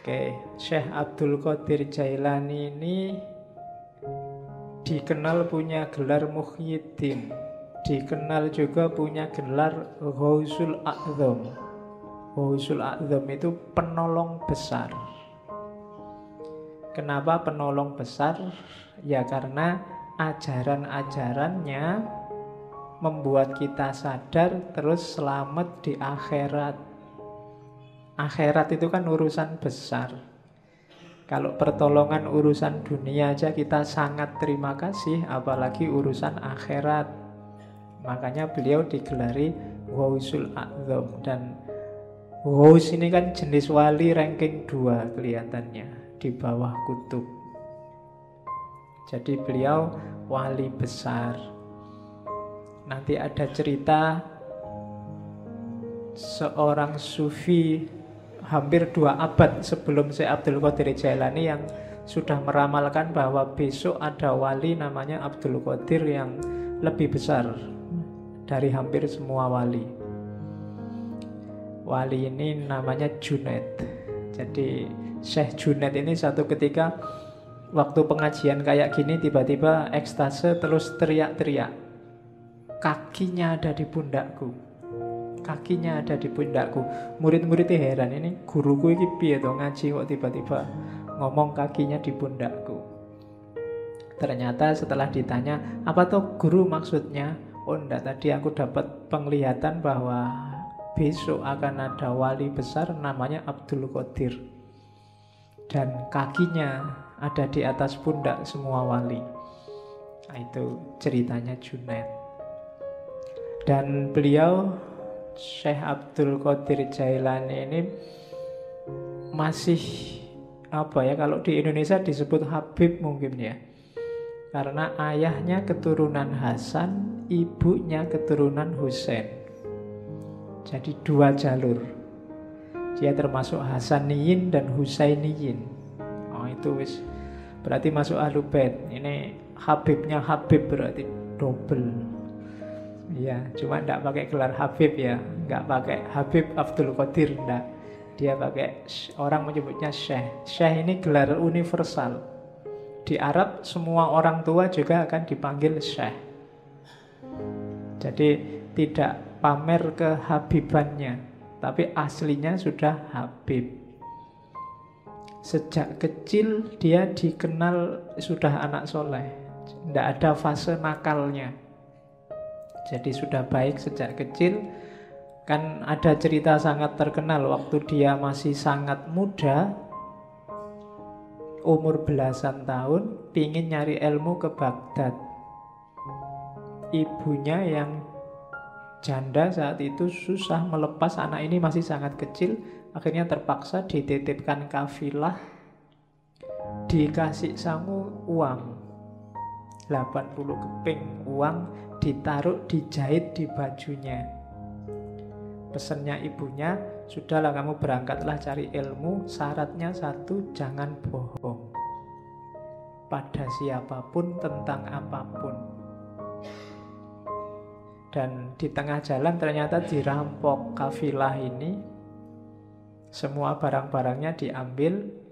Oke, Syekh Abdul Qadir Jailani ini dikenal punya gelar Muhyiddin dikenal juga punya gelar Ghausul A'zam Ghausul A'zam itu penolong besar Kenapa penolong besar? Ya karena ajaran-ajarannya membuat kita sadar terus selamat di akhirat. Akhirat itu kan urusan besar. Kalau pertolongan urusan dunia aja kita sangat terima kasih, apalagi urusan akhirat. Makanya beliau digelari Wausul A'zam dan Waus ini kan jenis wali ranking 2 kelihatannya di bawah kutub. Jadi beliau wali besar. Nanti ada cerita seorang sufi hampir dua abad sebelum Syekh Abdul Qadir Jailani yang sudah meramalkan bahwa besok ada wali namanya Abdul Qadir yang lebih besar dari hampir semua wali. Wali ini namanya Junaid. Jadi Syekh Junaid ini satu ketika waktu pengajian kayak gini tiba-tiba ekstase terus teriak-teriak. Kakinya ada di pundakku. Kakinya ada di pundakku. Murid-muridnya heran ini guruku ini piye to ngaji kok tiba-tiba ngomong kakinya di pundakku. Ternyata setelah ditanya, apa tuh guru maksudnya? Oh enggak, tadi aku dapat penglihatan bahwa besok akan ada wali besar namanya Abdul Qadir. Dan kakinya ada di atas pundak semua wali. Nah, itu ceritanya Junaid. Dan beliau Syekh Abdul Qadir Jailani ini masih apa ya kalau di Indonesia disebut Habib mungkin ya. Karena ayahnya keturunan Hasan, ibunya keturunan Husain. Jadi dua jalur. Dia termasuk Hasaniyin dan Husainiyin. Oh itu wis berarti masuk Ahlubait. Ini Habibnya Habib berarti double. Iya, cuma tidak pakai gelar Habib ya, nggak pakai Habib Abdul Qadir, enggak. Dia pakai orang menyebutnya Syekh. Syekh ini gelar universal. Di Arab semua orang tua juga akan dipanggil Syekh. Jadi tidak pamer kehabibannya, tapi aslinya sudah Habib. Sejak kecil dia dikenal sudah anak soleh, tidak ada fase nakalnya. Jadi sudah baik sejak kecil. Kan ada cerita sangat terkenal waktu dia masih sangat muda, umur belasan tahun, pingin nyari ilmu ke Baghdad. Ibunya yang janda saat itu susah melepas anak ini masih sangat kecil, akhirnya terpaksa dititipkan kafilah, dikasih sangu uang 80 keping uang ditaruh dijahit di bajunya. Pesannya ibunya, sudahlah kamu berangkatlah cari ilmu, syaratnya satu, jangan bohong. Pada siapa pun tentang apa pun. Dan di tengah jalan ternyata dirampok kafilah ini. Semua barang-barangnya diambil.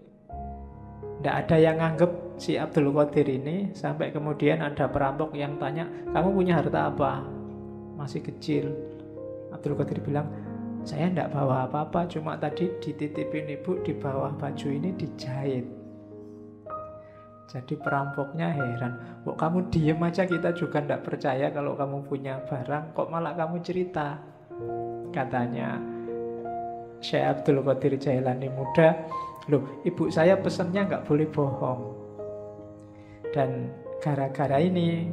Tidak ada yang nganggep si Abdul Qadir ini sampai kemudian ada perampok yang tanya, "Kamu punya harta apa?" Masih kecil. Abdul Qadir bilang, "Saya tidak bawa apa-apa, cuma tadi dititipin ibu di bawah baju ini dijahit." Jadi perampoknya heran, kok kamu diem aja kita juga tidak percaya kalau kamu punya barang, kok malah kamu cerita? Katanya Syekh Abdul Qadir Jailani muda, loh ibu saya pesennya nggak boleh bohong. Dan gara-gara ini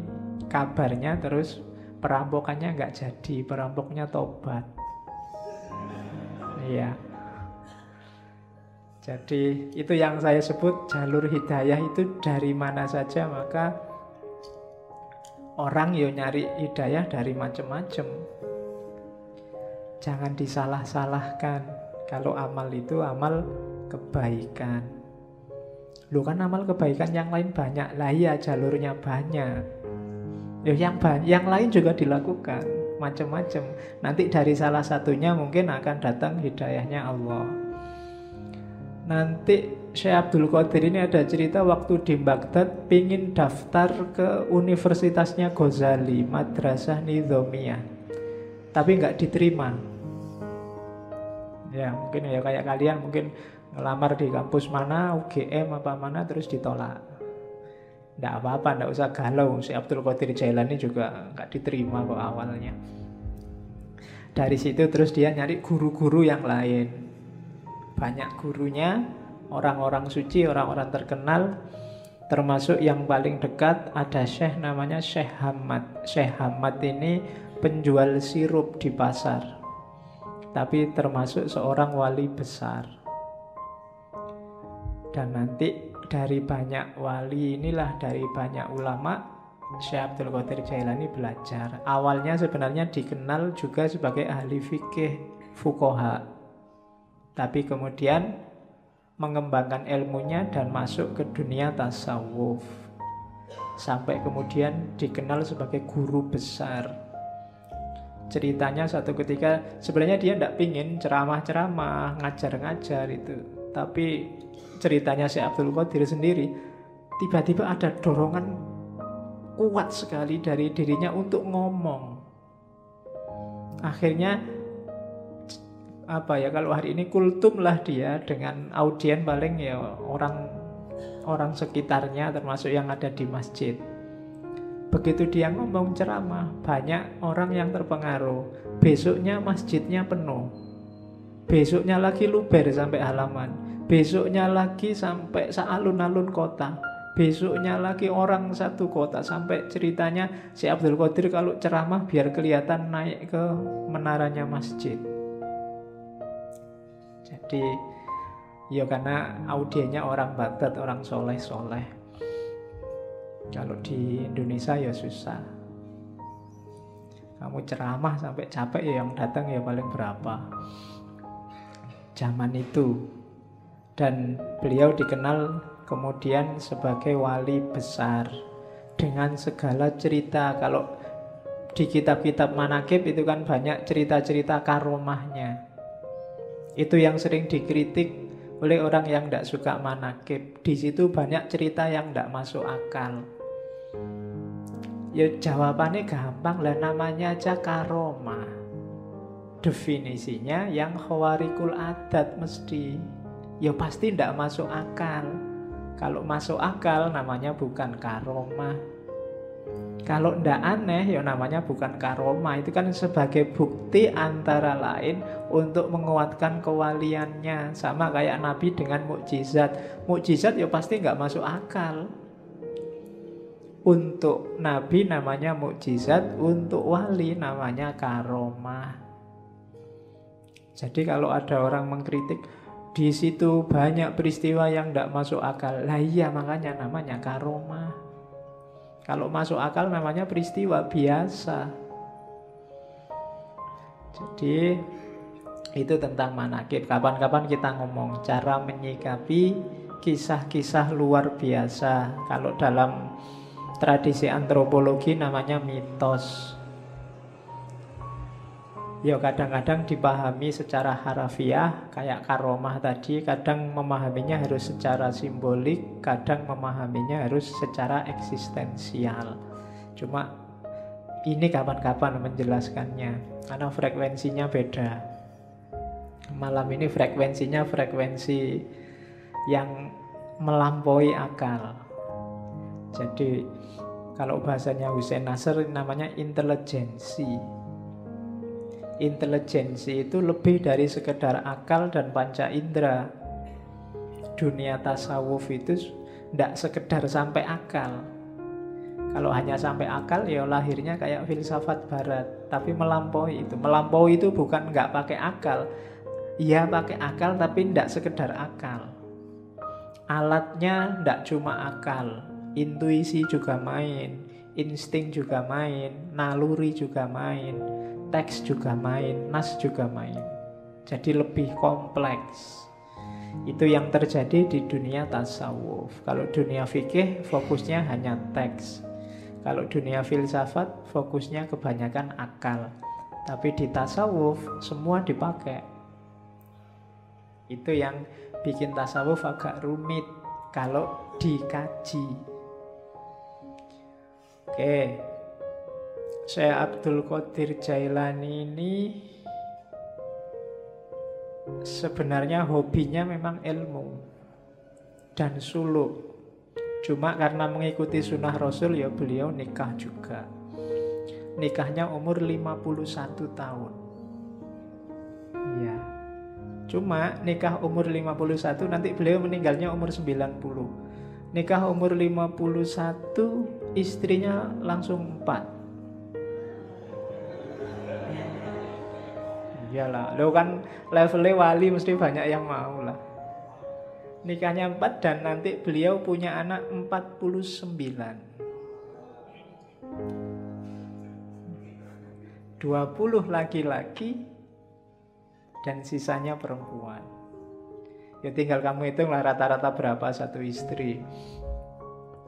kabarnya terus perampokannya nggak jadi, perampoknya tobat. Iya. Jadi itu yang saya sebut jalur hidayah itu dari mana saja maka orang yo nyari hidayah dari macam-macam. Jangan disalah-salahkan. Kalau amal itu amal kebaikan. Lu kan amal kebaikan yang lain banyak. Lah iya jalurnya banyak. Ya yang yang lain juga dilakukan macam-macam. Nanti dari salah satunya mungkin akan datang hidayahnya Allah. Nanti Syekh Abdul Qadir ini ada cerita waktu di Baghdad pingin daftar ke universitasnya Ghazali, Madrasah Nizamiyah. Tapi nggak diterima. Ya mungkin ya kayak kalian mungkin ngelamar di kampus mana, UGM apa mana terus ditolak. Nggak apa-apa, nggak usah galau. Si Abdul Qadir Jailani juga nggak diterima kok awalnya. Dari situ terus dia nyari guru-guru yang lain banyak gurunya, orang-orang suci, orang-orang terkenal, termasuk yang paling dekat ada Syekh namanya Syekh Hamad. Syekh Hamad ini penjual sirup di pasar. Tapi termasuk seorang wali besar. Dan nanti dari banyak wali inilah dari banyak ulama Syekh Abdul Qadir Jailani belajar. Awalnya sebenarnya dikenal juga sebagai ahli fikih fukoha tapi kemudian mengembangkan ilmunya dan masuk ke dunia tasawuf sampai kemudian dikenal sebagai guru besar ceritanya satu ketika sebenarnya dia tidak pingin ceramah-ceramah ngajar-ngajar itu tapi ceritanya si Abdul Qadir sendiri tiba-tiba ada dorongan kuat sekali dari dirinya untuk ngomong akhirnya apa ya kalau hari ini kultum lah dia dengan audien paling ya orang orang sekitarnya termasuk yang ada di masjid. Begitu dia ngomong ceramah, banyak orang yang terpengaruh. Besoknya masjidnya penuh. Besoknya lagi luber sampai halaman. Besoknya lagi sampai sealun-alun kota. Besoknya lagi orang satu kota sampai ceritanya si Abdul Qadir kalau ceramah biar kelihatan naik ke menaranya masjid. Jadi ya karena audiennya orang Baghdad, orang soleh-soleh. Kalau di Indonesia ya susah. Kamu ceramah sampai capek ya yang datang ya paling berapa. Zaman itu. Dan beliau dikenal kemudian sebagai wali besar dengan segala cerita. Kalau di kitab-kitab manakib itu kan banyak cerita-cerita karomahnya. Itu yang sering dikritik oleh orang yang tidak suka manakib. Di situ banyak cerita yang tidak masuk akal. Ya jawabannya gampang lah namanya aja karoma. Definisinya yang khawarikul adat mesti. Ya pasti tidak masuk akal. Kalau masuk akal namanya bukan karoma. Kalau ndak aneh ya namanya bukan karoma Itu kan sebagai bukti antara lain Untuk menguatkan kewaliannya. Sama kayak Nabi dengan mukjizat. Mukjizat ya pasti nggak masuk akal. Untuk Nabi namanya mukjizat Untuk wali namanya karoma Jadi kalau ada orang mengkritik di situ banyak peristiwa yang tidak masuk akal. Lah iya makanya namanya karoma. Kalau masuk akal namanya peristiwa biasa. Jadi itu tentang manakib. Kapan-kapan kita ngomong cara menyikapi kisah-kisah luar biasa. Kalau dalam tradisi antropologi namanya mitos. Ya kadang-kadang dipahami secara harafiah kayak karomah tadi, kadang memahaminya harus secara simbolik, kadang memahaminya harus secara eksistensial. Cuma ini kapan-kapan menjelaskannya karena frekuensinya beda. Malam ini frekuensinya frekuensi yang melampaui akal. Jadi kalau bahasanya Hussein Nasr namanya intelijensi intelijensi itu lebih dari sekedar akal dan panca indera. Dunia tasawuf itu tidak sekedar sampai akal. Kalau hanya sampai akal ya lahirnya kayak filsafat barat, tapi melampaui itu. Melampaui itu bukan nggak pakai akal. Iya pakai akal tapi tidak sekedar akal. Alatnya tidak cuma akal, intuisi juga main, insting juga main, naluri juga main teks juga main, nas juga main. Jadi lebih kompleks. Itu yang terjadi di dunia tasawuf. Kalau dunia fikih fokusnya hanya teks. Kalau dunia filsafat fokusnya kebanyakan akal. Tapi di tasawuf semua dipakai. Itu yang bikin tasawuf agak rumit kalau dikaji. Oke, saya Abdul Qadir Jailani ini sebenarnya hobinya memang ilmu dan suluk. Cuma karena mengikuti sunnah Rasul ya beliau nikah juga. Nikahnya umur 51 tahun. Ya. Cuma nikah umur 51 nanti beliau meninggalnya umur 90. Nikah umur 51 istrinya langsung 4. Iyalah, lo kan levelnya wali mesti banyak yang mau lah nikahnya 4 dan nanti beliau punya anak 49. 20 laki-laki dan sisanya perempuan. Ya tinggal kamu hitunglah rata-rata berapa satu istri.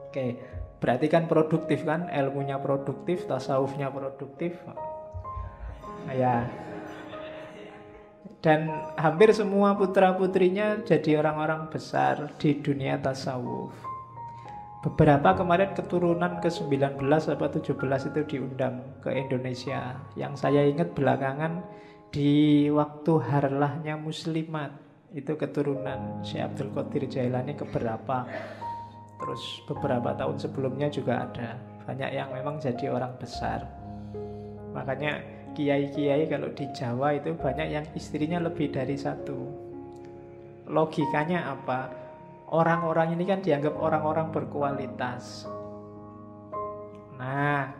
Oke, berarti kan produktif kan? Ilmunya produktif, tasawufnya produktif. Ya, dan hampir semua putra-putrinya jadi orang-orang besar di dunia tasawuf. Beberapa kemarin keturunan ke-19 atau 17 itu diundang ke Indonesia. Yang saya ingat belakangan di waktu harlahnya muslimat itu keturunan Syekh Abdul Qadir Jailani keberapa. Terus beberapa tahun sebelumnya juga ada. Banyak yang memang jadi orang besar. Makanya kiai-kiai kalau di Jawa itu banyak yang istrinya lebih dari satu. Logikanya apa? Orang-orang ini kan dianggap orang-orang berkualitas. Nah,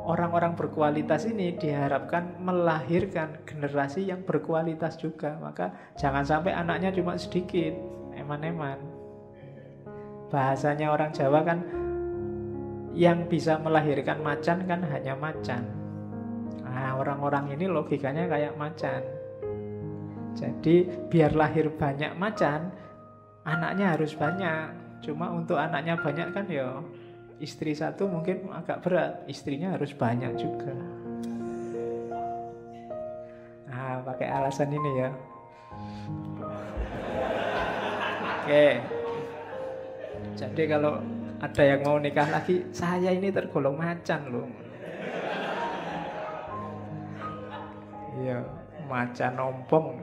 orang-orang berkualitas ini diharapkan melahirkan generasi yang berkualitas juga. Maka jangan sampai anaknya cuma sedikit, eman-eman. Bahasanya orang Jawa kan yang bisa melahirkan macan kan hanya macan. Orang-orang ini logikanya kayak macan. Jadi biar lahir banyak macan, anaknya harus banyak. Cuma untuk anaknya banyak kan ya istri satu mungkin agak berat, istrinya harus banyak juga. Nah, pakai alasan ini ya. Oke. Jadi kalau ada yang mau nikah lagi, saya ini tergolong macan loh. Iya, macan ompong.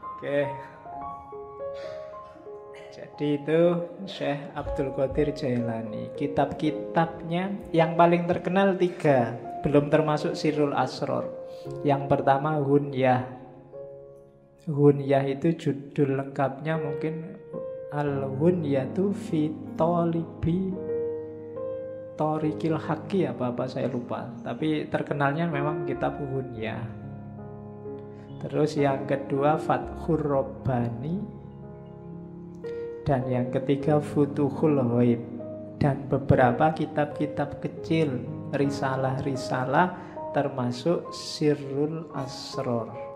Oke. Jadi itu Syekh Abdul Qadir Jailani. Kitab-kitabnya yang paling terkenal tiga, belum termasuk Sirul Asror. Yang pertama Hunyah. Hunyah itu judul lengkapnya mungkin Al-Hunyatu fi Torikil Haki apa-apa saya lupa. Tapi terkenalnya memang kitab ya. Terus yang kedua Fathur Robbani Dan yang ketiga Futuhul Hoib Dan beberapa kitab-kitab kecil Risalah-risalah termasuk Sirrul Asror